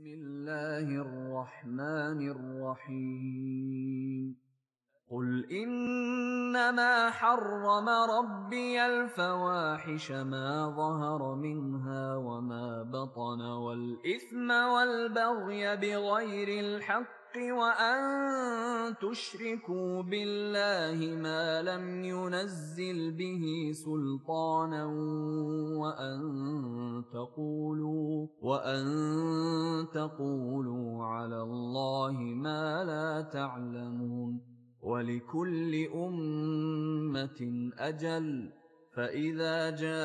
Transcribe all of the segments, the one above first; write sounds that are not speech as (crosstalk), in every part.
بسم الله الرحمن الرحيم. قل إنما حرم ربي الفواحش ما ظهر منها وما بطن والإثم والبغي بغير الحق وأن تشركوا بالله ما لم ينزل به سلطانا وأن تقولوا وأن تقولوا على الله ما لا تعلمون ولكل أمة أجل فإذا جاء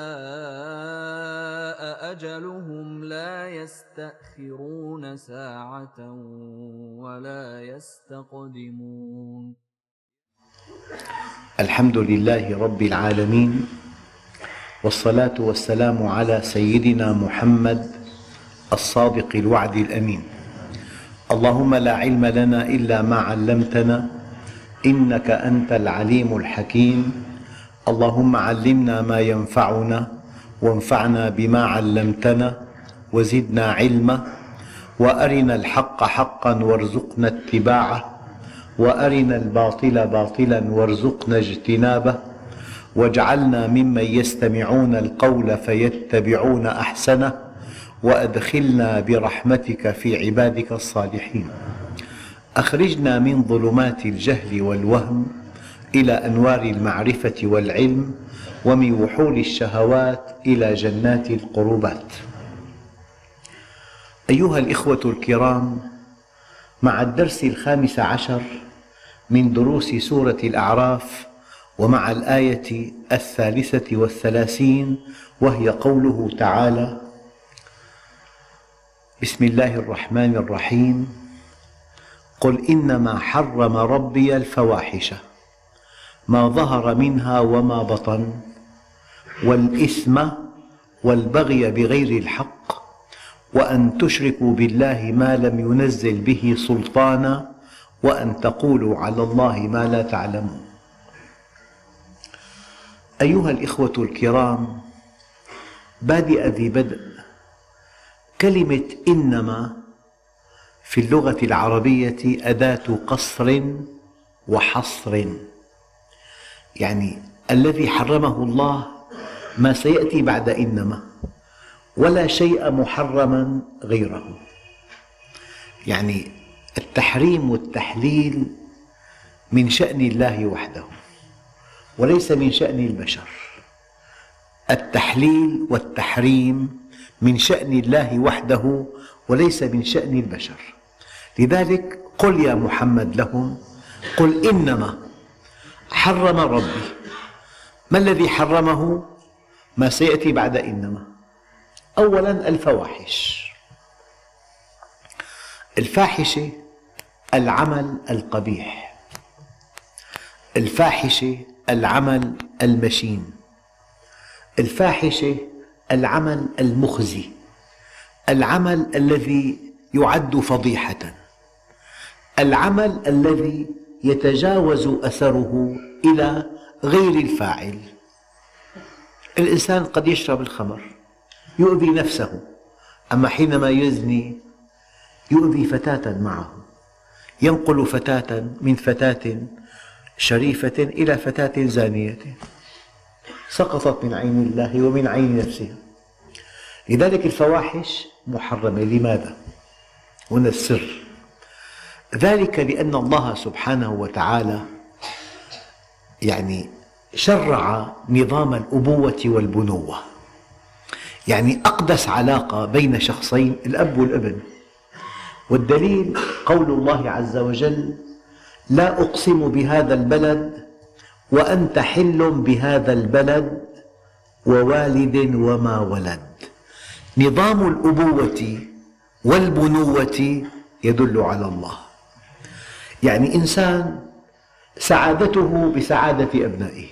أجلهم لا يستأخرون ساعة ولا يستقدمون الحمد لله رب العالمين والصلاة والسلام على سيدنا محمد الصادق الوعد الأمين. اللهم لا علم لنا إلا ما علمتنا إنك أنت العليم الحكيم. اللهم علمنا ما ينفعنا وانفعنا بما علمتنا وزدنا علما وأرنا الحق حقا وارزقنا اتباعه وأرنا الباطل باطلا وارزقنا اجتنابه واجعلنا ممن يستمعون القول فيتبعون أحسنه وأدخلنا برحمتك في عبادك الصالحين. أخرجنا من ظلمات الجهل والوهم. إلى أنوار المعرفة والعلم ومن وحول الشهوات إلى جنات القربات. أيها الإخوة الكرام مع الدرس الخامس عشر من دروس سورة الأعراف ومع الآية الثالثة والثلاثين وهي قوله تعالى بسم الله الرحمن الرحيم قل إنما حرم ربي الفواحش. ما ظهر منها وما بطن والإثم والبغي بغير الحق وأن تشركوا بالله ما لم ينزل به سلطانا وأن تقولوا على الله ما لا تعلمون. أيها الإخوة الكرام بادئ ذي بدء كلمة إنما في اللغة العربية أداة قصر وحصر. يعني الذي حرمه الله ما سيأتي بعد إنما ولا شيء محرما غيره. يعني التحريم والتحليل من شأن الله وحده وليس من شأن البشر. التحليل والتحريم من شأن الله وحده وليس من شأن البشر. لذلك قل يا محمد لهم قل إنما حرم ربي. ما الذي حرمه؟ ما سيأتي بعد إنما. أولا الفواحش. الفاحشة العمل القبيح. الفاحشة العمل المشين. الفاحشة العمل المخزي. العمل الذي يعد فضيحة. العمل الذي يتجاوز أثره إلى غير الفاعل. الإنسان قد يشرب الخمر يؤذي نفسه أما حينما يزني يؤذي فتاة معه. ينقل فتاة من فتاة شريفة إلى فتاة زانية. سقطت من عين الله ومن عين نفسها. لذلك الفواحش محرمة. لماذا؟ هنا السر. ذلك لأن الله سبحانه وتعالى يعني شرع نظام الأبوة والبنوة. يعني أقدس علاقة بين شخصين الأب والابن. والدليل قول الله عز وجل لا أقسم بهذا البلد وأنت حل بهذا البلد ووالد وما ولد. نظام الأبوة والبنوة يدل على الله. يعني إنسان سعادته بسعادة أبنائه.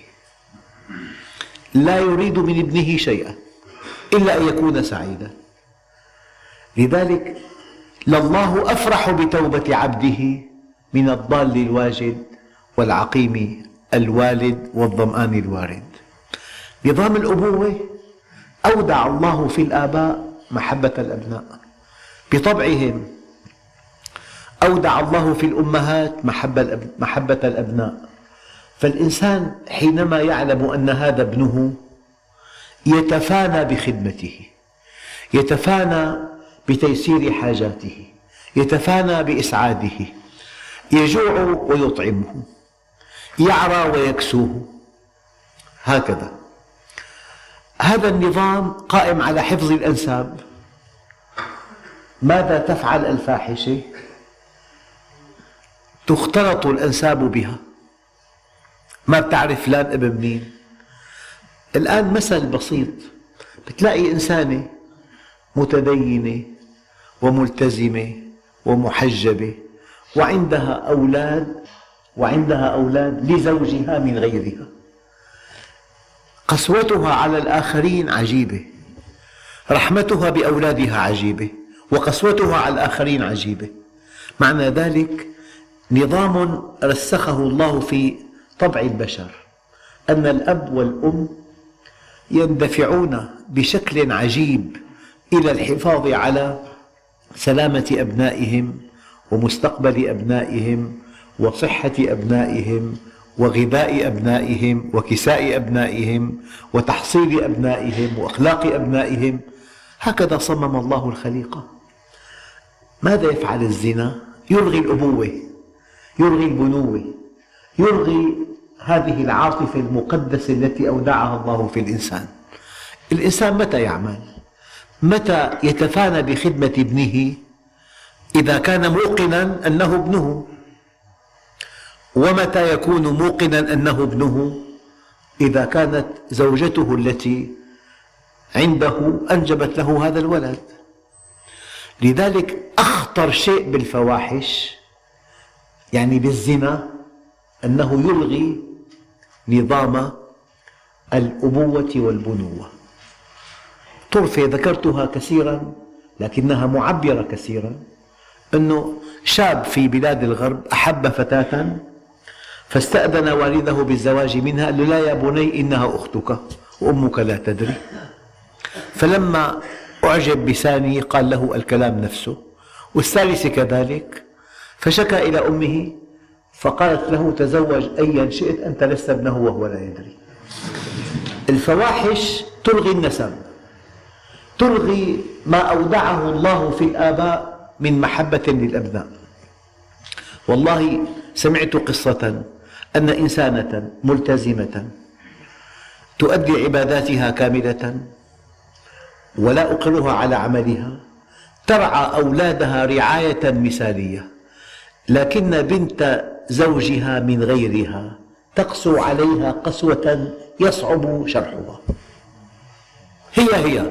لا يريد من ابنه شيئا إلا أن يكون سعيدا. لذلك لله أفرح بتوبة عبده من الضال الواجد والعقيم الوالد والظمآن الوارد. نظام الأبوة أودع الله في الآباء محبة الأبناء بطبعهم أودع الله في الأمهات محبة الأبناء. فالإنسان حينما يعلم أن هذا ابنه يتفانى بخدمته يتفانى بتيسير حاجاته يتفانى بإسعاده يجوع ويطعمه يعرى ويكسوه. هكذا. هذا النظام قائم على حفظ الأنساب. ماذا تفعل الفاحشة؟ تختلط الأنساب بها. ما بتعرف فلان ابن مين الآن مثل بسيط بتلاقي إنسانة متدينة وملتزمة ومحجبة وعندها أولاد وعندها أولاد لزوجها من غيرها. قسوتها على الآخرين عجيبة. رحمتها بأولادها عجيبة. وقسوتها على الآخرين عجيبة. معنى ذلك نظام رسخه الله في طبع البشر. أن الأب والأم يندفعون بشكل عجيب إلى الحفاظ على سلامة أبنائهم ومستقبل أبنائهم وصحة أبنائهم وغذاء أبنائهم وكساء أبنائهم وتحصيل أبنائهم وأخلاق أبنائهم. هكذا صمم الله الخليقة. ماذا يفعل الزنا؟ يلغي الأبوة. يلغي البنوة يلغي هذه العاطفة المقدسة التي أودعها الله في الإنسان. الإنسان متى يعمل؟ متى يتفانى بخدمة ابنه؟ إذا كان موقنا أنه ابنه. ومتى يكون موقنا أنه ابنه؟ إذا كانت زوجته التي عنده أنجبت له هذا الولد. لذلك أخطر شيء بالفواحش يعني بالزنا أنه يلغي نظام الأبوة والبنوة. طرفة ذكرتها كثيرا لكنها معبرة كثيرا أنه شاب في بلاد الغرب أحب فتاة فاستأذن والده بالزواج منها قال له لا يا بني إنها أختك وأمك لا تدري. فلما أعجب بثاني قال له الكلام نفسه والثالث كذلك فشكى إلى أمه فقالت له تزوج أيا شئت أنت لست ابنه وهو لا يدري. الفواحش تلغي النسب تلغي ما أودعه الله في الآباء من محبة للأبناء. والله سمعت قصة أن إنسانة ملتزمة تؤدي عباداتها كاملة ولا أقرها على عملها ترعى أولادها رعاية مثالية. لكن بنت زوجها من غيرها تقسو عليها قسوة يصعب شرحها. هي هي.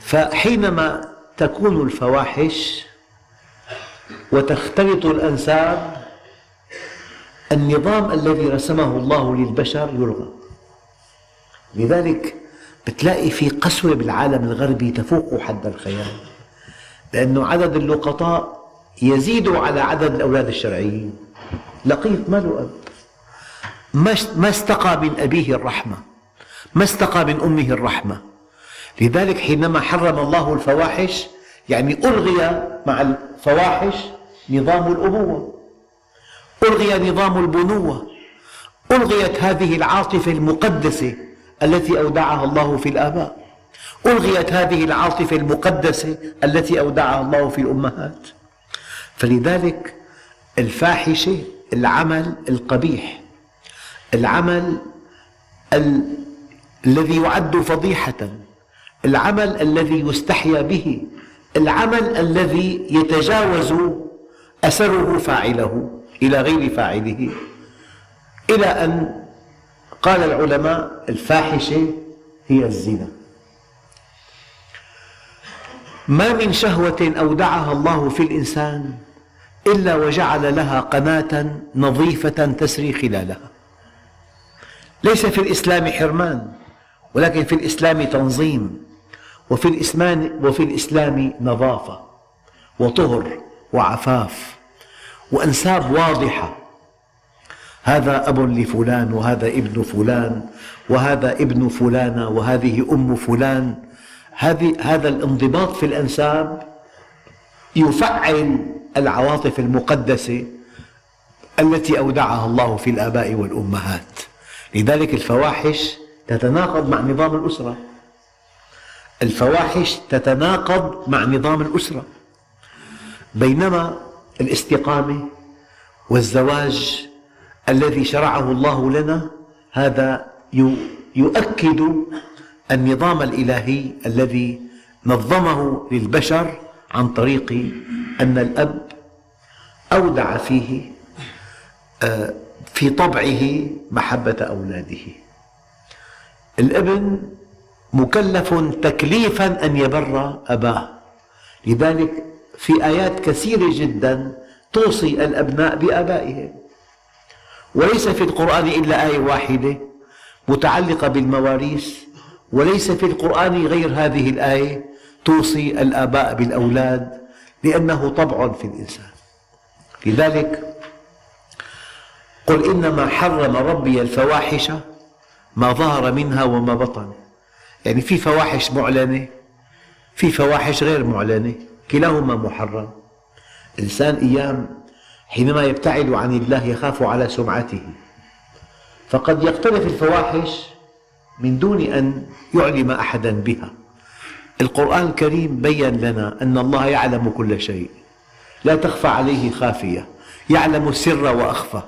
فحينما تكون الفواحش وتختلط الأنساب النظام الذي رسمه الله للبشر يلغى. لذلك بتلاقي في قسوة بالعالم الغربي تفوق حد الخيال لأن عدد اللقطاء يزيد على عدد الأولاد الشرعيين. لقيط ما له أب ما استقى من أبيه الرحمة. ما استقى من أمه الرحمة. لذلك حينما حرم الله الفواحش يعني ألغي مع الفواحش نظام الأبوة. ألغي نظام البنوة. ألغيت هذه العاطفة المقدسة التي أودعها الله في الآباء. ألغيت هذه العاطفة المقدسة التي أودعها الله في الأمهات. فلذلك الفاحشة العمل القبيح العمل ال... الذي يعد فضيحة العمل الذي يستحيا به العمل الذي يتجاوز أثره فاعله إلى غير فاعله. إلى أن قال العلماء الفاحشة هي الزنا. ما من شهوة أودعها الله في الإنسان إلا وجعل لها قناة نظيفة تسري خلالها. ليس في الإسلام حرمان ولكن في الإسلام تنظيم وفي الإسلام, وفي الإسلام نظافة وطهر وعفاف وأنساب واضحة. هذا أب لفلان وهذا ابن فلان وهذا ابن فلانة وهذه أم فلان. هذا الانضباط في الأنساب يفعل العواطف المقدسة التي أودعها الله في الآباء والأمهات. لذلك الفواحش تتناقض مع نظام الأسرة. الفواحش تتناقض مع نظام الأسرة. بينما الاستقامة والزواج الذي شرعه الله لنا هذا يؤكد النظام الإلهي الذي نظمه للبشر عن طريق أن الأب أودع فيه آه، في طبعه محبة أولاده. الابن مكلف تكليفا أن يبر أباه. لذلك في آيات كثيرة جدا توصي الأبناء بآبائهم. وليس في القرآن إلا آية واحدة متعلقة بالمواريث وليس في القرآن غير هذه الآية توصي الآباء بالأولاد لأنه طبع في الإنسان. لذلك قل إنما حرم ربي الفواحش ما ظهر منها وما بطن. يعني في فواحش معلنة في فواحش غير معلنة كلاهما محرم. الإنسان أيام حينما يبتعد عن الله يخاف على سمعته. فقد يقترف الفواحش من دون أن يعلم أحدا بها. القرآن الكريم بين لنا أن الله يعلم كل شيء. لا تخفى عليه خافية. يعلم السر وأخفى.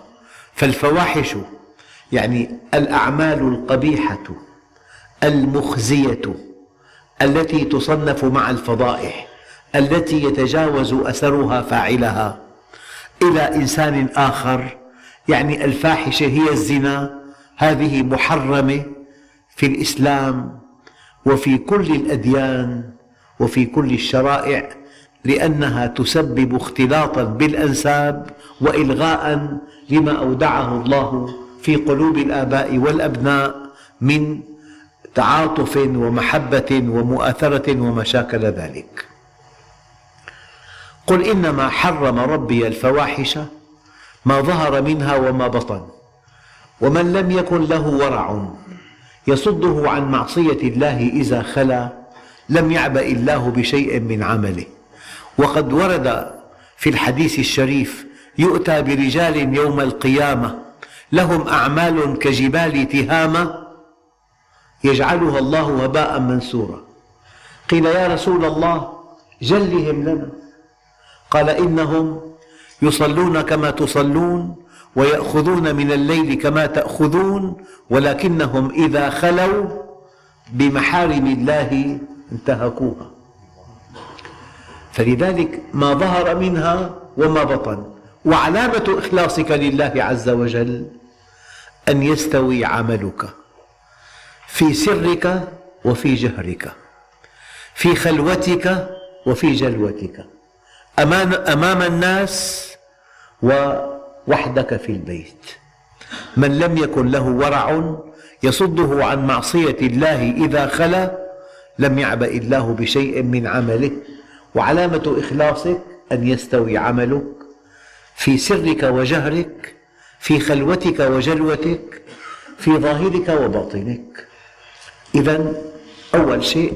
فالفواحش يعني الأعمال القبيحة المخزية التي تصنف مع الفضائح التي يتجاوز أثرها فاعلها. إلى إنسان آخر يعني الفاحشة هي الزنا هذه محرمة في الإسلام وفي كل الأديان وفي كل الشرائع. لأنها تسبب اختلاطا بالأنساب وإلغاء لما أودعه الله في قلوب الآباء والأبناء من تعاطف ومحبة ومؤاثرة وما شاكل ذلك. قل إنما حرم ربي الفواحش ما ظهر منها وما بطن ومن لم يكن له ورع يصده عن معصية الله إذا خلا لم يعبأ الله بشيء من عمله. وقد ورد في الحديث الشريف يؤتى برجال يوم القيامة لهم أعمال كجبال تهامة يجعلها الله هباء منثورا. قيل يا رسول الله جلهم لنا. قال إنهم يصلون كما تصلون ويأخذون من الليل كما تأخذون ولكنهم إذا خلوا بمحارم الله انتهكوها. فلذلك ما ظهر منها وما بطن. وعلامة إخلاصك لله عز وجل أن يستوي عملك في سرك وفي جهرك في خلوتك وفي جلوتك أمام الناس ووحدك في البيت. من لم يكن له ورع يصده عن معصية الله إذا خلا لم يعبأ الله بشيء من عمله. وعلامة إخلاصك أن يستوي عملك في سرك وجهرك في خلوتك وجلوتك في ظاهرك وباطنك. إذا أول شيء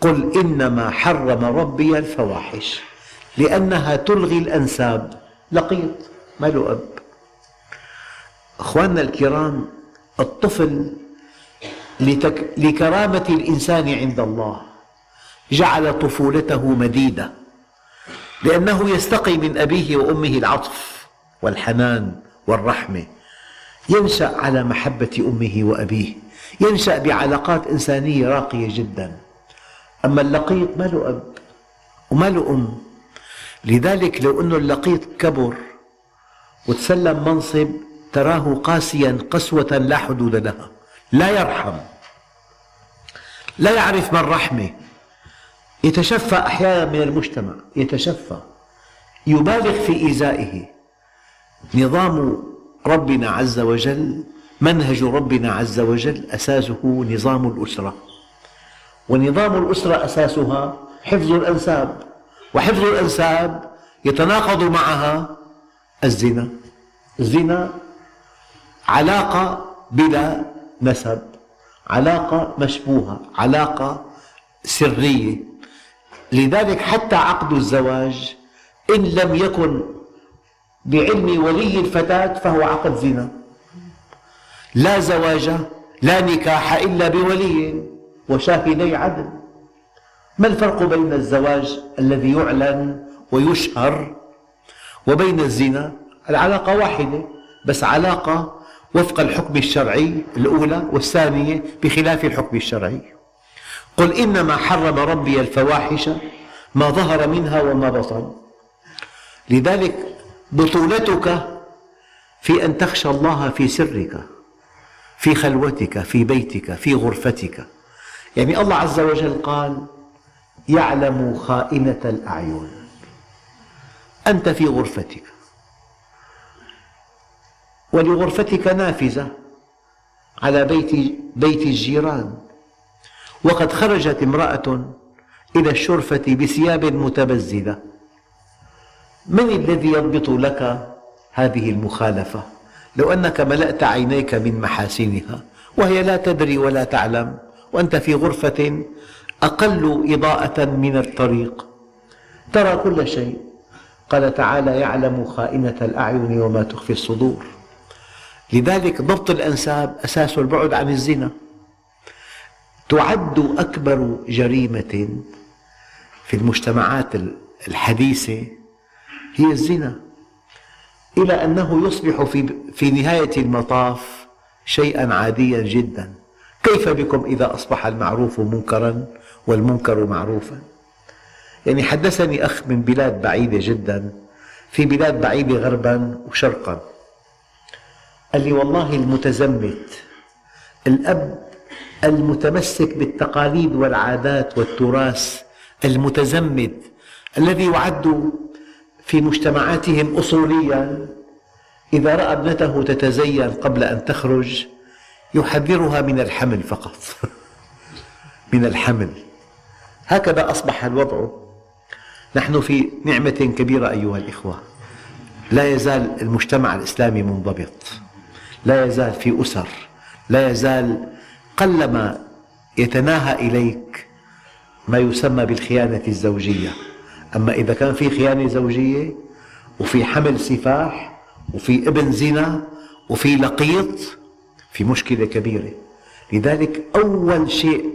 قل إنما حرم ربي الفواحش لأنها تلغي الأنساب. لقيط ما له أب. أخواننا الكرام الطفل. لكرامة الإنسان عند الله. جعل طفولته مديدة لأنه يستقي من أبيه وأمه العطف والحنان والرحمة. ينشأ على محبة أمه وأبيه ينشأ بعلاقات إنسانية راقية جدا. أما اللقيط ما له أب وما له أم. لذلك لو أن اللقيط كبر وتسلم منصب تراه قاسيا قسوة لا حدود لها لا يرحم لا يعرف ما الرحمة. يتشفى أحيانا من المجتمع يتشفى. يبالغ في إيذائه. نظام ربنا عز وجل منهج ربنا عز وجل أساسه نظام الأسرة. ونظام الأسرة أساسها حفظ الأنساب. وحفظ الأنساب يتناقض معها الزنا. الزنا علاقة بلا نسب علاقة مشبوهة علاقة سرية. لذلك حتى عقد الزواج إن لم يكن بعلم ولي الفتاة فهو عقد زنا. لا زواج لا نكاح إلا بولي وشاهدي عدل. ما الفرق بين الزواج الذي يعلن ويشهر وبين الزنا؟ العلاقة واحدة بس علاقة وفق الحكم الشرعي الأولى والثانية بخلاف الحكم الشرعي. قل إنما حرم ربي الفواحش ما ظهر منها وما بطن. لذلك بطولتك في أن تخشى الله في سرك في خلوتك في بيتك في غرفتك. يعني الله عز وجل قال يعلم خائنة الأعين أنت في غرفتك. ولغرفتك نافذة على بيت بيت الجيران. وقد خرجت امرأة إلى الشرفة بثياب متبذلة من الذي يضبط لك هذه المخالفة؟ لو أنك ملأت عينيك من محاسنها وهي لا تدري ولا تعلم وأنت في غرفة أقل إضاءة من الطريق. ترى كل شيء. قال تعالى يعلم خائنة الأعين وما تخفي الصدور لذلك ضبط الأنساب أساس البعد عن الزنا. تعد أكبر جريمة في المجتمعات الحديثة هي الزنا. إلى أنه يصبح في, نهاية المطاف شيئا عاديا جدا. كيف بكم إذا أصبح المعروف منكرا والمنكر معروفا؟ يعني حدثني أخ من بلاد بعيدة جدا في بلاد بعيدة غربا وشرقا. قال لي والله المتزمت الأب المتمسك بالتقاليد والعادات والتراث المتزمت الذي يعد في مجتمعاتهم أصوليا. إذا رأى ابنته تتزين قبل أن تخرج يحذرها من الحمل فقط. (laughs) من الحمل. هكذا أصبح الوضع. نحن في نعمة كبيرة أيها الإخوة. لا يزال المجتمع الإسلامي منضبط. لا يزال في أسر. لا يزال قلما يتناهى إليك ما يسمى بالخيانة الزوجية. أما إذا كان في خيانة زوجية وفي حمل سفاح وفي ابن زنا وفي لقيط في مشكلة كبيرة. لذلك أول شيء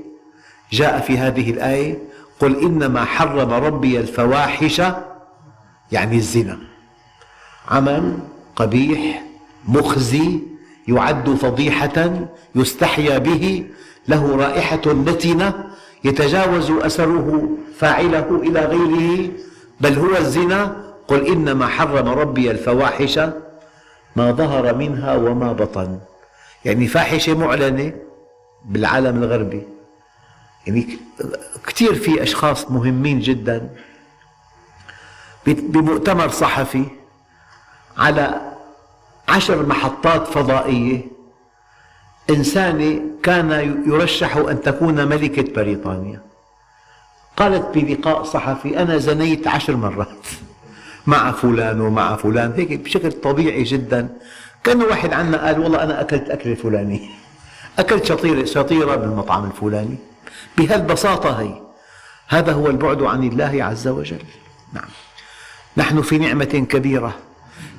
جاء في هذه الآية قل إنما حرم ربي الفواحش يعني الزنا. عمل قبيح مخزي يعد فضيحة يستحيا به له رائحة نتنة يتجاوز أثره فاعله إلى غيره. بل هو الزنا؟ قل إنما حرم ربي الفواحش ما ظهر منها وما بطن. يعني فاحشة معلنة بالعالم الغربي. يعني كثير في أشخاص مهمين جدا بمؤتمر صحفي على عشر محطات فضائية. إنسانة كان يرشح أن تكون ملكة بريطانيا. قالت بلقاء صحفي أنا زنيت عشر مرات. مع فلان ومع فلان هيك بشكل طبيعي جدا. كان واحد عنا قال والله أنا أكلت أكلة فلانية. أكلت شطيرة شطيرة بالمطعم الفلاني. بهالبساطة هي. هذا هو البعد عن الله عز وجل. نعم. نحن في نعمة كبيرة.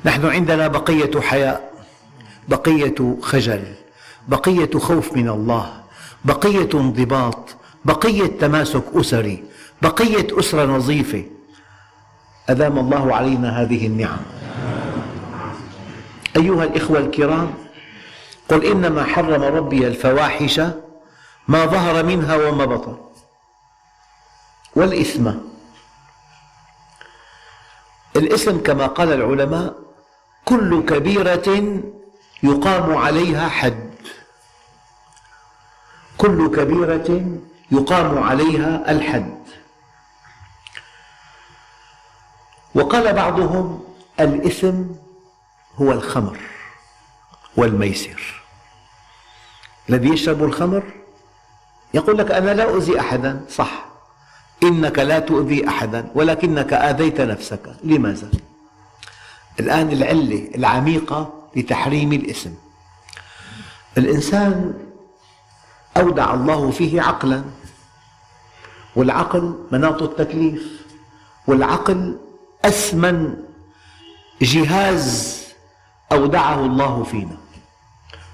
نحن عندنا بقية حياء بقية خجل بقية خوف من الله بقية انضباط بقية تماسك أسري بقية أسرة نظيفة. أدام الله علينا هذه النعم. أيها الإخوة الكرام قل إنما حرم ربي الفواحش ما ظهر منها وما بطن. والإثم. الإثم كما قال العلماء كل كبيرة يقام عليها حد. كل كبيرة يقام عليها الحد. وقال بعضهم الإثم هو الخمر والميسر. الذي يشرب الخمر يقول لك أنا لا أؤذي أحدا صح. إنك لا تؤذي أحدا ولكنك آذيت نفسك. لماذا؟ الآن العلة العميقة لتحريم الإثم الإنسان أودع الله فيه عقلا والعقل مناط التكليف والعقل أثمن جهاز أودعه الله فينا.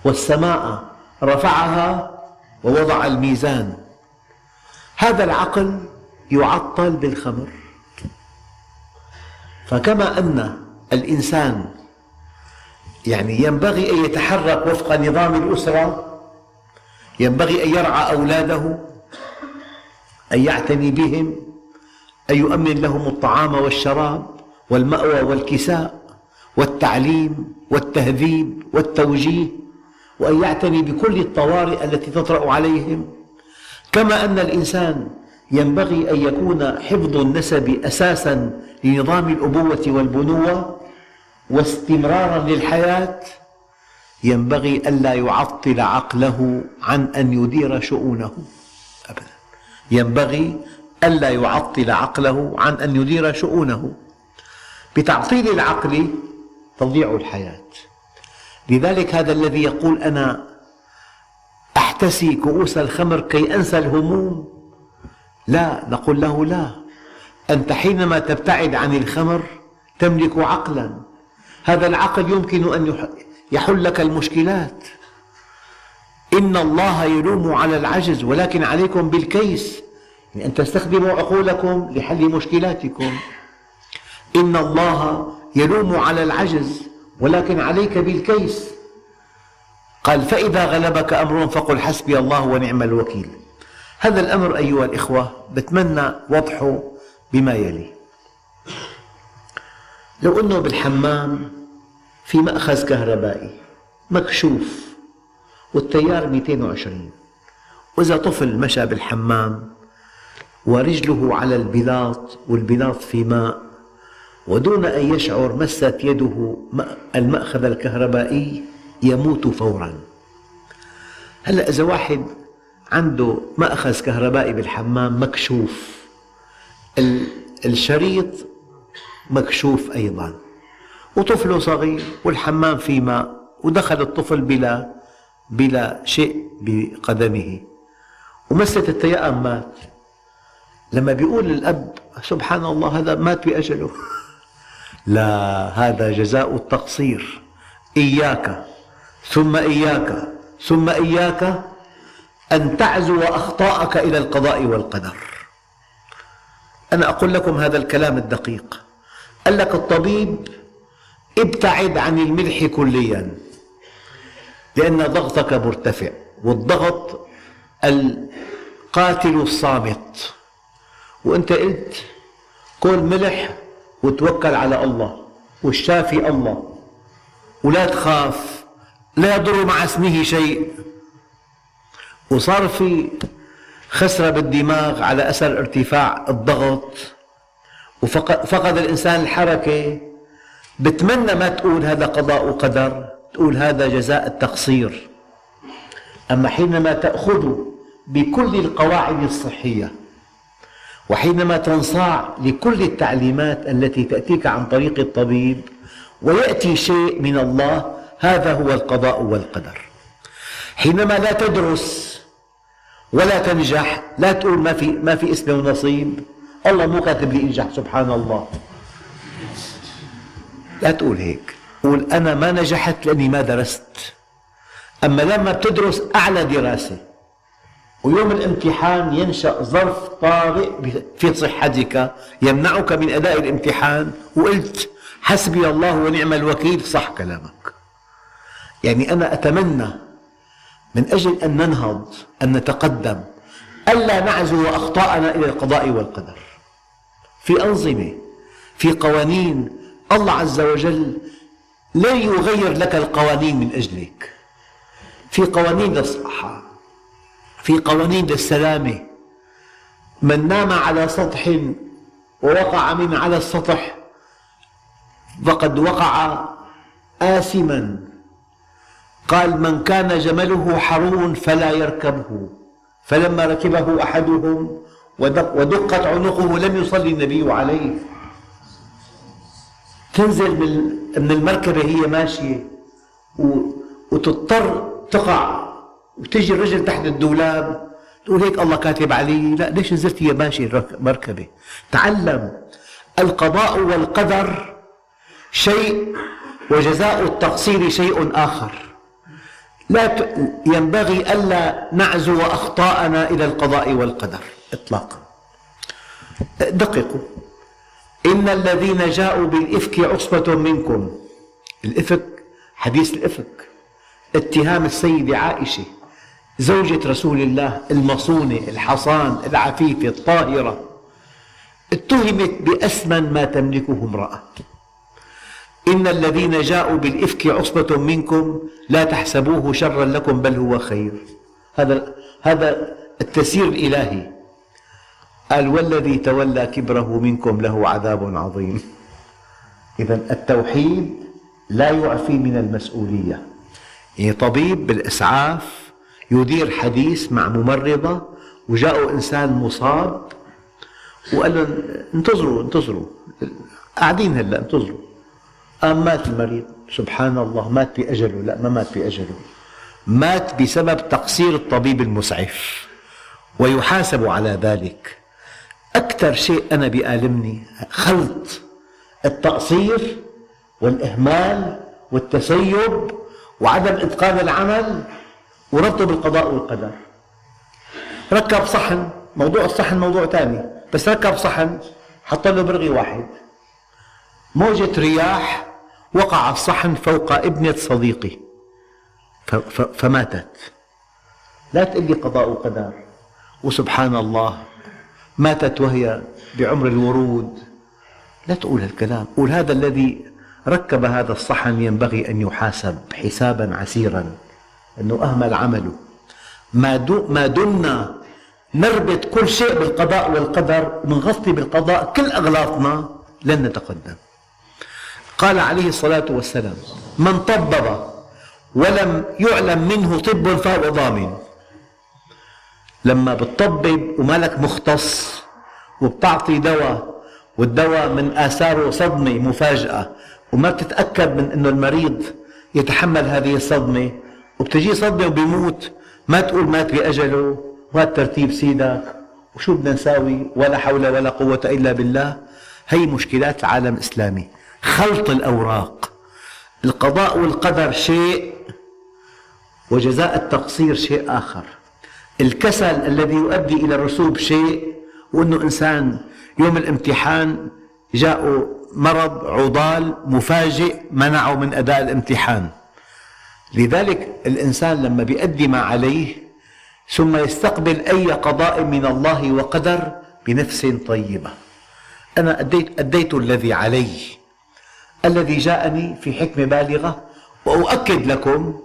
والسماء رفعها ووضع الميزان. هذا العقل يعطل بالخمر فكما أن الإنسان يعني ينبغي أن يتحرك وفق نظام الأسرة ينبغي أن يرعى أولاده أن يعتني بهم أن يؤمن لهم الطعام والشراب والمأوى والكساء والتعليم والتهذيب والتوجيه وأن يعتني بكل الطوارئ التي تطرأ عليهم. كما أن الإنسان ينبغي أن يكون حفظ النسب أساسا لنظام الأبوة والبنوة واستمرارا للحياة ينبغي ألا يعطل عقله عن أن يدير شؤونه. أبدا. ينبغي ألا يعطل عقله عن أن يدير شؤونه. بتعطيل العقل تضيع الحياة. لذلك هذا الذي يقول أنا أحتسي كؤوس الخمر كي أنسى الهموم. لا نقول له لا. أنت حينما تبتعد عن الخمر تملك عقلا. هذا العقل يمكن أن يحل لك المشكلات. إن الله يلوم على العجز ولكن عليكم بالكيس يعني أن تستخدموا عقولكم لحل مشكلاتكم. إن الله يلوم على العجز ولكن عليك بالكيس. قال فإذا غلبك أمر فقل حسبي الله ونعم الوكيل. هذا الأمر أيها الإخوة بتمنى وضحه بما يلي. لو أنه بالحمام في مأخذ كهربائي مكشوف والتيار 220 وإذا طفل مشى بالحمام ورجله على البلاط والبلاط في ماء ودون أن يشعر مست يده المأخذ الكهربائي يموت فورا. هلأ إذا واحد عنده مأخذ كهربائي بالحمام مكشوف. الشريط مكشوف أيضا. وطفله صغير والحمام في ماء ودخل الطفل بلا بلا شيء بقدمه. ومست التيأم مات. لما بيقول الأب سبحان الله هذا مات بأجله. (laughs) لا هذا جزاء التقصير. إياك ثم إياك ثم إياك أن تعزو أخطاءك إلى القضاء والقدر. أنا أقول لكم هذا الكلام الدقيق. قال لك الطبيب ابتعد عن الملح كليا لأن ضغطك مرتفع والضغط القاتل الصامت. وأنت قلت كل ملح وتوكل على الله والشافي الله ولا تخاف لا يضر مع اسمه شيء. وصار في خسرة بالدماغ على أثر ارتفاع الضغط وفقد الإنسان الحركة بتمنى ما تقول هذا قضاء وقدر تقول هذا جزاء التقصير. أما حينما تأخذ بكل القواعد الصحية وحينما تنصاع لكل التعليمات التي تأتيك عن طريق الطبيب ويأتي شيء من الله هذا هو القضاء والقدر. حينما لا تدرس ولا تنجح لا تقول ما في ما في اسمي ونصيب الله مو كاتب لي انجح سبحان الله. لا تقول هيك. قول أنا ما نجحت لأني ما درست. أما لما بتدرس أعلى دراسة ويوم الامتحان ينشأ ظرف طارئ في صحتك يمنعك من أداء الامتحان وقلت حسبي الله ونعم الوكيل صح كلامك. يعني أنا أتمنى من أجل أن ننهض أن نتقدم ألا نعزو أخطاءنا إلى القضاء والقدر. في أنظمة في قوانين الله عز وجل لا يغير لك القوانين من أجلك. في قوانين للصحة في قوانين للسلامة من نام على سطح ووقع من على السطح فقد وقع آثما. قال من كان جمله حرون فلا يركبه. فلما ركبه أحدهم ودقت عنقه لم يصلي النبي عليه. تنزل من المركبة هي ماشية وتضطر تقع وتجي الرجل تحت الدولاب تقول هيك الله كاتب علي لا ليش نزلت هي ماشي مركبة؟ تعلم القضاء والقدر شيء وجزاء التقصير شيء آخر. لا ينبغي ألا نعزو أخطاءنا إلى القضاء والقدر إطلاقا. دققوا. إن الذين جاءوا بالإفك عصبة منكم. الإفك حديث الإفك. اتهام السيدة عائشة زوجة رسول الله المصونة الحصان العفيفة الطاهرة. اتهمت بأثمن ما تملكه امرأة. إن الذين جاءوا بالإفك عصبة منكم لا تحسبوه شرا لكم بل هو خير. هذا هذا التسيير الإلهي. قال والذي تولى كبره منكم له عذاب عظيم. إذا التوحيد لا يعفي من المسؤولية. يعني طبيب بالإسعاف يدير حديث مع ممرضة وجاءه إنسان مصاب وقال لهم انتظروا انتظروا قاعدين هلأ انتظروا. قام مات المريض. سبحان الله مات بأجله. لا ما مات بأجله. مات بسبب تقصير الطبيب المسعف. ويحاسب على ذلك. أكثر شيء أنا بيألمني خلط التقصير والإهمال والتسيب وعدم إتقان العمل وربطه بالقضاء والقدر. ركب صحن موضوع الصحن موضوع ثاني بس ركب صحن حط له برغي واحد. موجة رياح وقع الصحن فوق ابنة صديقي. فماتت. لا تقل لي قضاء وقدر. وسبحان الله. ماتت وهي بعمر الورود. لا تقول هالكلام. قول هذا الذي ركب هذا الصحن ينبغي أن يحاسب حسابا عسيرا. أنه أهمل عمله. ما دمنا نربط كل شيء بالقضاء والقدر ونغطي بالقضاء كل أغلاطنا لن نتقدم. قال عليه الصلاة والسلام من طبب ولم يعلم منه طب فهو ضامن. لما بتطبب وما لك مختص وبتعطي دواء والدواء من آثاره صدمة مفاجأة وما بتتأكد من أنه المريض يتحمل هذه الصدمة. وبتجي صدمة وبيموت ما تقول مات بأجله وهذا ترتيب سيدك. وشو بدنا نساوي؟ ولا حول ولا قوة إلا بالله. هي مشكلات العالم الإسلامي. خلط الأوراق. القضاء والقدر شيء وجزاء التقصير شيء آخر. الكسل الذي يؤدي إلى الرسوب شيء وأنه إنسان يوم الامتحان جاءه مرض عضال مفاجئ منعه من أداء الامتحان. لذلك الإنسان لما بيؤدي ما عليه ثم يستقبل أي قضاء من الله وقدر بنفس طيبة. أنا أديت, أديت الذي علي. الذي جاءني في حكمة بالغة وأؤكد لكم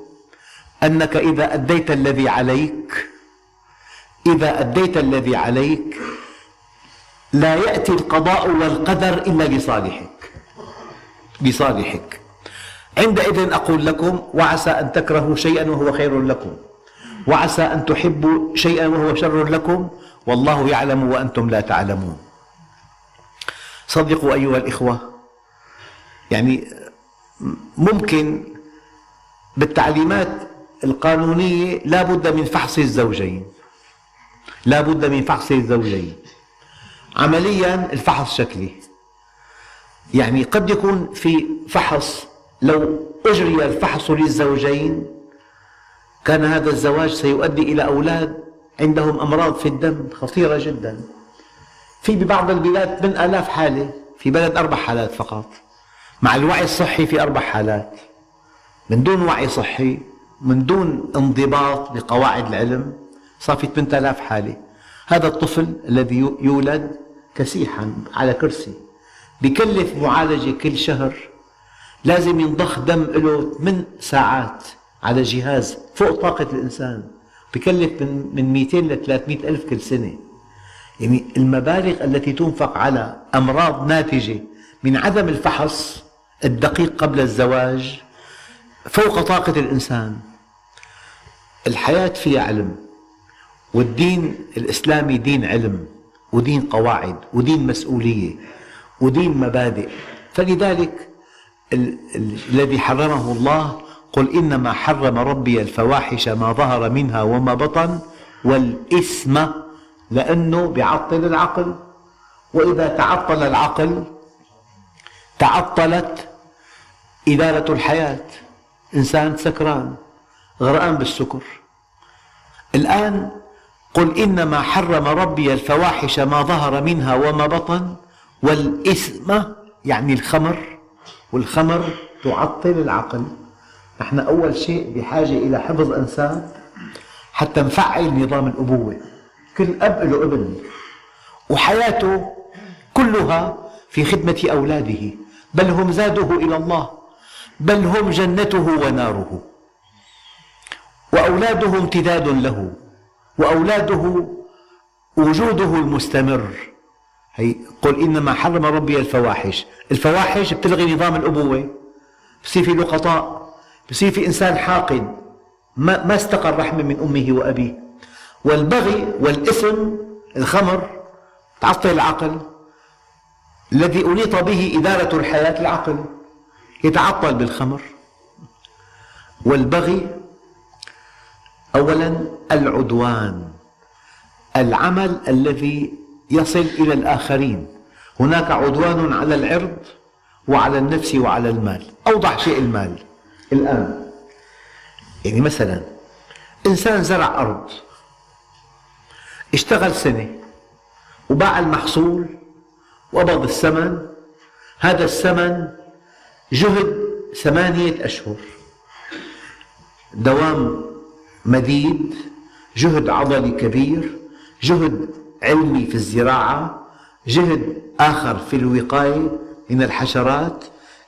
أنك إذا أديت الذي عليك إذا أديت الذي عليك لا يأتي القضاء والقدر إلا لصالحك لصالحك عندئذ أقول لكم وعسى أن تكرهوا شيئا وهو خير لكم. وعسى أن تحبوا شيئا وهو شر لكم. والله يعلم وأنتم لا تعلمون. صدقوا أيها الإخوة يعني ممكن بالتعليمات القانونية لا بد من فحص الزوجين. لا بد من فحص الزوجين. عمليا الفحص شكلي. يعني قد يكون في فحص لو أجري الفحص للزوجين كان هذا الزواج سيؤدي إلى أولاد عندهم أمراض في الدم خطيرة جدا. في ببعض البلاد من آلاف حالة في بلد أربع حالات فقط. مع الوعي الصحي في أربع حالات. من دون وعي صحي من دون انضباط بقواعد العلم. صار في 8000 حالة هذا الطفل الذي يولد كسيحا على كرسي. بكلف معالجة كل شهر. لازم ينضخ دم له 8 ساعات على جهاز فوق طاقة الإنسان. بكلف من من 200 ل 300 ألف كل سنة. يعني المبالغ التي تنفق على أمراض ناتجة من عدم الفحص الدقيق قبل الزواج فوق طاقة الإنسان. الحياة فيها علم. والدين الإسلامي دين علم ودين قواعد ودين مسؤولية ودين مبادئ. فلذلك الذي حرمه الله قل إنما حرم ربي الفواحش ما ظهر منها وما بطن والإثم لأنه بيعطل العقل. وإذا تعطل العقل تعطلت إدارة الحياة إنسان سكران غرقان بالسكر. الآن قل إنما حرم ربي الفواحش ما ظهر منها وما بطن والإثم يعني الخمر والخمر تعطل العقل. نحن أول شيء بحاجة إلى حفظ أنساب حتى نفعل نظام الأبوة. كل أب له ابن وحياته كلها في خدمة أولاده. بل هم زاده إلى الله بل هم جنته وناره. وأولاده امتداد له. وأولاده وجوده المستمر. هي قل إنما حرم ربي الفواحش. الفواحش بتلغي نظام الأبوة بصير في لقطاء بصير في إنسان حاقد ما, ما استقر رحمة من أمه وأبيه. والبغي والإثم الخمر تعطل العقل. الذي أنيط به إدارة الحياة العقل. يتعطل بالخمر. والبغي أولا العدوان العمل الذي يصل إلى الآخرين. هناك عدوان على العرض وعلى النفس وعلى المال. أوضح شيء المال. الآن يعني مثلا إنسان زرع أرض اشتغل سنة وباع المحصول وقبض الثمن. هذا الثمن جهد ثمانية أشهر. دوام مديد جهد عضلي كبير جهد علمي في الزراعة جهد آخر في الوقاية من الحشرات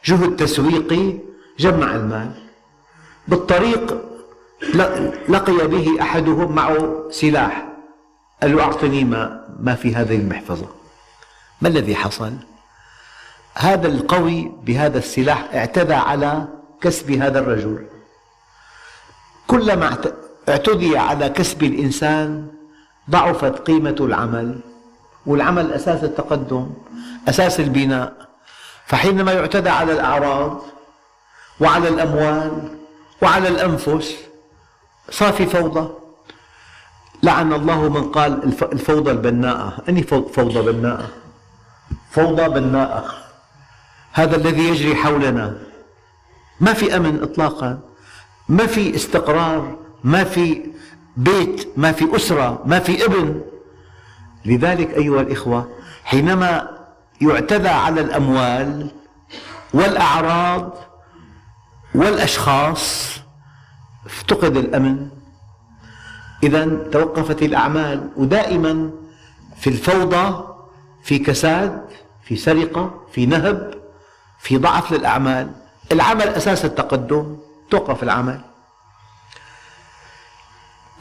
جهد تسويقي جمع المال. بالطريق لقي به أحدهم معه سلاح. قال له أعطني ما, ما في هذه المحفظة. ما الذي حصل؟ هذا القوي بهذا السلاح اعتدى على كسب هذا الرجل. كلما اعتدي على كسب الإنسان ضعفت قيمة العمل والعمل أساس التقدم أساس البناء. فحينما يعتدى على الأعراض وعلى الأموال وعلى الأنفس صار في فوضى. لعن الله من قال الفوضى البناءة. أني فوضى بناءة؟ فوضى بناءة. هذا الذي يجري حولنا. ما في أمن إطلاقا. ما في استقرار. ما في بيت ما في أسرة ما في ابن. لذلك أيها الإخوة حينما يعتدى على الأموال والأعراض والأشخاص افتقد الأمن. إذا توقفت الأعمال ودائما في الفوضى في كساد في سرقة في نهب في ضعف للأعمال. العمل أساس التقدم توقف العمل.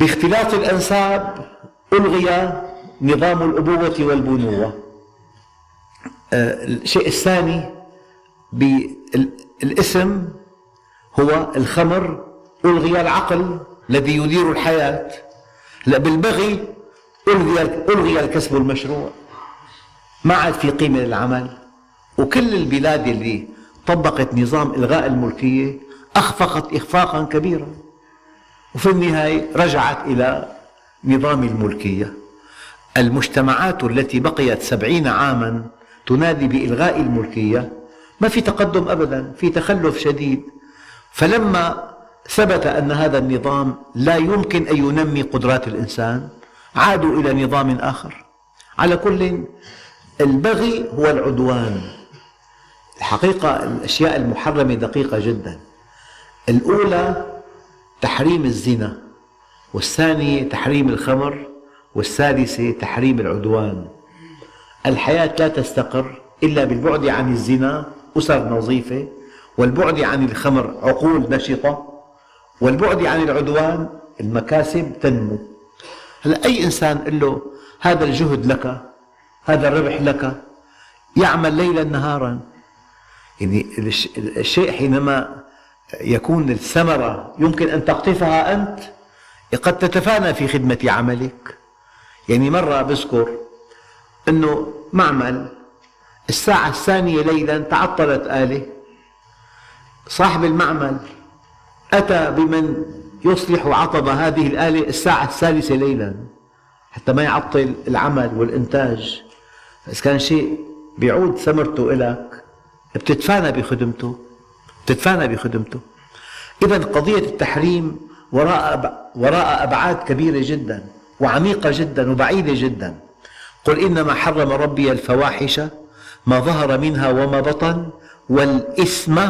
باختلاط الأنساب ألغي نظام الأبوة والبنوة. آه، الشيء الثاني بالاسم هو الخمر ألغي العقل الذي يدير الحياة. لا بالبغي ألغي ألغي الكسب المشروع. ما عاد في قيمة للعمل. وكل البلاد اللي طبقت نظام إلغاء الملكية أخفقت إخفاقا كبيرا. وفي النهاية رجعت إلى نظام الملكية. المجتمعات التي بقيت سبعين عاما تنادي بإلغاء الملكية. ما في تقدم أبدا في تخلف شديد. فلما ثبت أن هذا النظام لا يمكن أن ينمي قدرات الإنسان عادوا إلى نظام آخر. على كل البغي هو العدوان. الحقيقة الأشياء المحرمة دقيقة جدا. الأولى تحريم الزنا والثانية تحريم الخمر والثالثة تحريم العدوان. الحياة لا تستقر إلا بالبعد عن الزنا أسر نظيفة والبعد عن الخمر عقول نشطة والبعد عن العدوان المكاسب تنمو. هلا أي إنسان قل له هذا الجهد لك هذا الربح لك يعمل ليلا نهارا. يعني الشيء حينما يكون الثمرة يمكن أن تقطفها أنت قد تتفانى في خدمة عملك. يعني مرة بذكر أنه معمل الساعة الثانية ليلا تعطلت آلة صاحب المعمل أتى بمن يصلح عطب هذه الآلة الساعة الثالثة ليلا حتى ما يعطل العمل والإنتاج. إذا كان شيء بيعود ثمرته إلك بتتفانى بخدمته. بتتفانى بخدمته. إذا قضية التحريم وراء وراء أبعاد كبيرة جدا وعميقة جدا وبعيدة جدا. قل إنما حرم ربي الفواحش ما ظهر منها وما بطن والإثم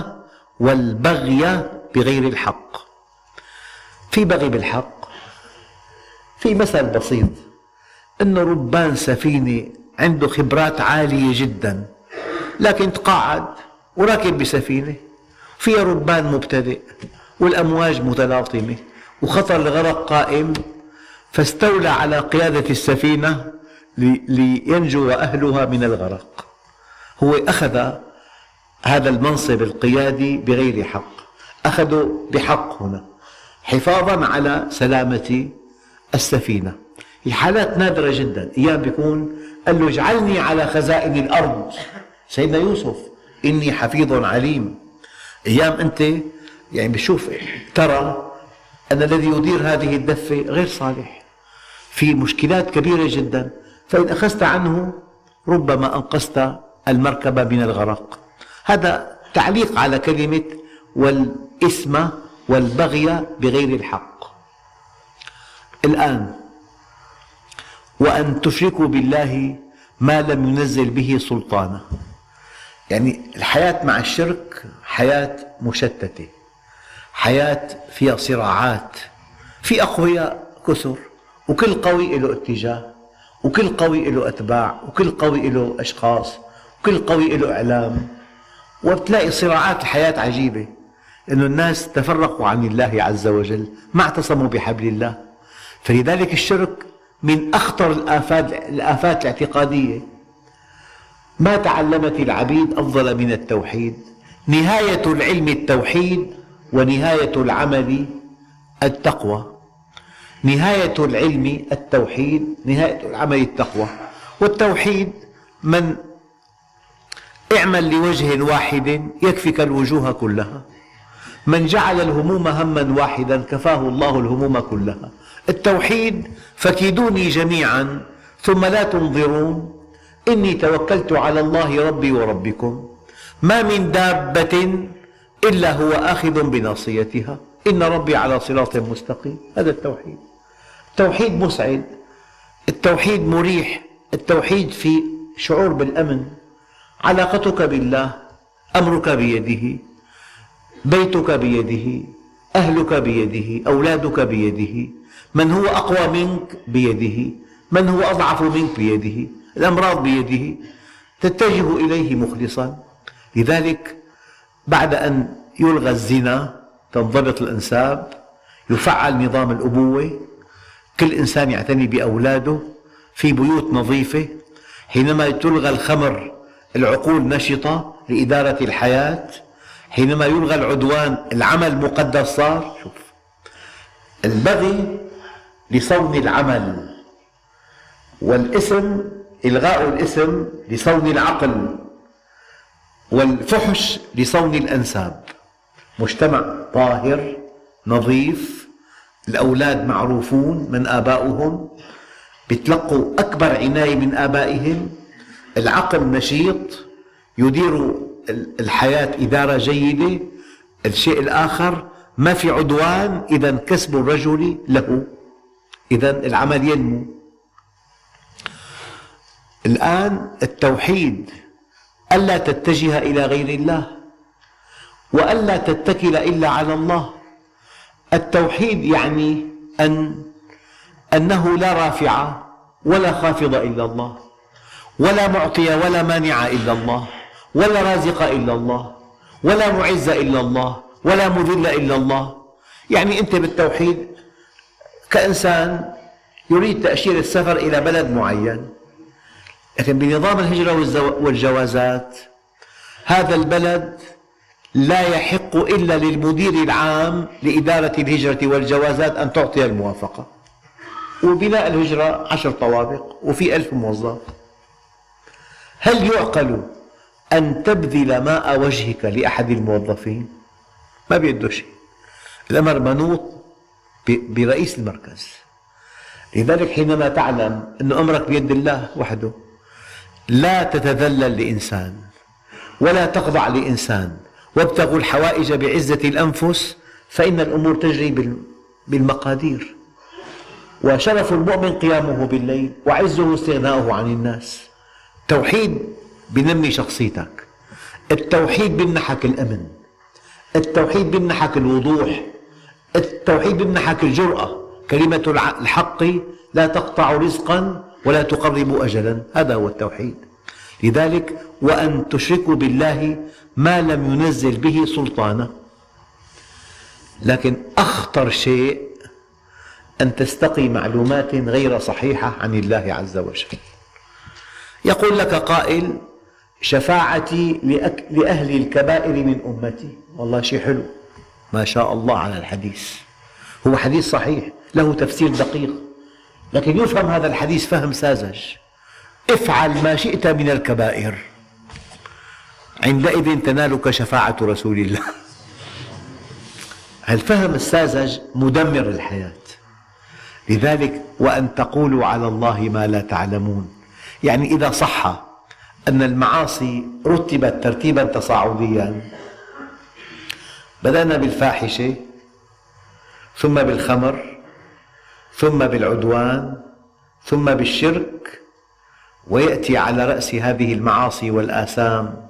والبغي بغير الحق. في بغي بالحق في مثل بسيط. أن ربان سفينة عنده خبرات عالية جدا لكن تقاعد وراكب بسفينة. فيها ربان مبتدئ والأمواج متلاطمة وخطر الغرق قائم فاستولى على قيادة السفينة لينجو أهلها من الغرق. هو أخذ هذا المنصب القيادي بغير حق. أخذه بحق هنا حفاظا على سلامة السفينة. الحالات نادرة جدا. أيام بيكون قال له اجعلني على خزائن الأرض. سيدنا يوسف إني حفيظ عليم. أيام أنت يعني بشوف ترى أن الذي يدير هذه الدفة غير صالح. في مشكلات كبيرة جدا. فإن أخذت عنه ربما أنقذت المركبة من الغرق. هذا تعليق على كلمة والإثم والبغي بغير الحق. الآن وأن تشركوا بالله ما لم ينزل به سلطانا يعني الحياة مع الشرك حياة مشتتة حياة فيها صراعات في أقوياء كثر وكل قوي له اتجاه وكل قوي له أتباع وكل قوي له أشخاص وكل قوي له إعلام. وبتلاقي صراعات الحياة عجيبة أن الناس تفرقوا عن الله عز وجل ما اعتصموا بحبل الله. فلذلك الشرك من أخطر الآفات, الآفات الاعتقادية. ما تعلمت العبيد أفضل من التوحيد. نهاية العلم التوحيد ونهاية العمل التقوى. نهاية العلم التوحيد نهاية العمل التقوى. والتوحيد من اعمل لوجه واحد يكفك الوجوه كلها. من جعل الهموم هما واحدا كفاه الله الهموم كلها. التوحيد فكيدوني جميعا ثم لا تنظرون إني توكلت على الله ربي وربكم. ما من دابة إلا هو آخذ بناصيتها. إن ربي على صراط مستقيم. هذا التوحيد. التوحيد مسعد. التوحيد مريح. التوحيد في شعور بالأمن. علاقتك بالله. أمرك بيده. بيتك بيده. أهلك بيده. أولادك بيده. من هو أقوى منك؟ بيده. من هو أضعف منك؟ بيده. الأمراض بيده. تتجه إليه مخلصا. لذلك بعد أن يلغى الزنا تنضبط الأنساب يفعل نظام الأبوة كل إنسان يعتني بأولاده في بيوت نظيفة حينما تلغى الخمر العقول نشطة لإدارة الحياة حينما يلغى العدوان العمل مقدس صار. شوف البغي لصون العمل والاسم إلغاء الاسم لصون العقل. والفحش لصون الأنساب. مجتمع طاهر نظيف الأولاد معروفون من آبائهم يتلقوا أكبر عناية من آبائهم العقل نشيط يدير الحياة إدارة جيدة. الشيء الآخر ما في عدوان إذا كسب الرجل له. إذا العمل ينمو الآن التوحيد ألا تتجه إلى غير الله وألا تتكل إلا على الله. التوحيد يعني أن أنه لا رافع ولا خافض إلا الله ولا معطي ولا مانع إلا الله ولا رازق إلا الله ولا معز إلا الله ولا مذل إلا الله. يعني أنت بالتوحيد كإنسان يريد تأشيرة السفر إلى بلد معين لكن بنظام الهجرة والجوازات هذا البلد لا يحق إلا للمدير العام لإدارة الهجرة والجوازات أن تعطي الموافقة. وبناء الهجرة عشر طوابق وفي ألف موظف. هل يعقل أن تبذل ماء وجهك لأحد الموظفين؟ ما بيده شيء. الأمر منوط برئيس المركز. لذلك حينما تعلم أن أمرك بيد الله وحده لا تتذلل لإنسان ولا تخضع لإنسان وابتغوا الحوائج بعزة الأنفس فإن الأمور تجري بالمقادير. وشرف المؤمن قيامه بالليل وعزه استغناؤه عن الناس. التوحيد بنمي شخصيتك. التوحيد بيمنحك الأمن. التوحيد بيمنحك الوضوح. التوحيد بيمنحك الجرأة. كلمة الحق لا تقطع رزقا ولا تقرب أجلا. هذا هو التوحيد. لذلك وأن تشركوا بالله ما لم ينزل به سلطانا لكن أخطر شيء أن تستقي معلومات غير صحيحة عن الله عز وجل. يقول لك قائل شفاعتي لأهل الكبائر من أمتي. والله شيء حلو. ما شاء الله على الحديث. هو حديث صحيح له تفسير دقيق. لكن يفهم هذا الحديث فهم ساذج. افعل ما شئت من الكبائر. عندئذ تنالك شفاعة رسول الله. الفهم الساذج مدمر الحياة؟ لذلك وأن تقولوا على الله ما لا تعلمون. يعني إذا صح أن المعاصي رتبت ترتيبا تصاعديا بدأنا بالفاحشة ثم بالخمر ثم بالعدوان ثم بالشرك ويأتي على رأس هذه المعاصي والآثام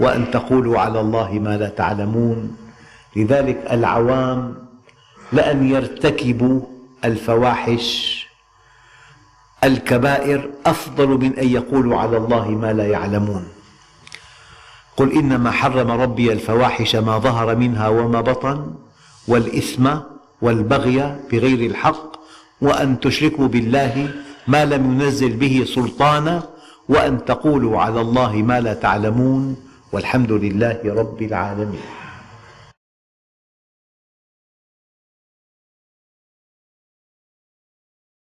وأن تقولوا على الله ما لا تعلمون. لذلك العوام لأن يرتكبوا الفواحش. الكبائر أفضل من أن يقولوا على الله ما لا يعلمون. قل إنما حرم ربي الفواحش ما ظهر منها وما بطن والإثم والبغي بغير الحق وأن تشركوا بالله ما لم ينزل به سلطانا وأن تقولوا على الله ما لا تعلمون والحمد لله رب العالمين.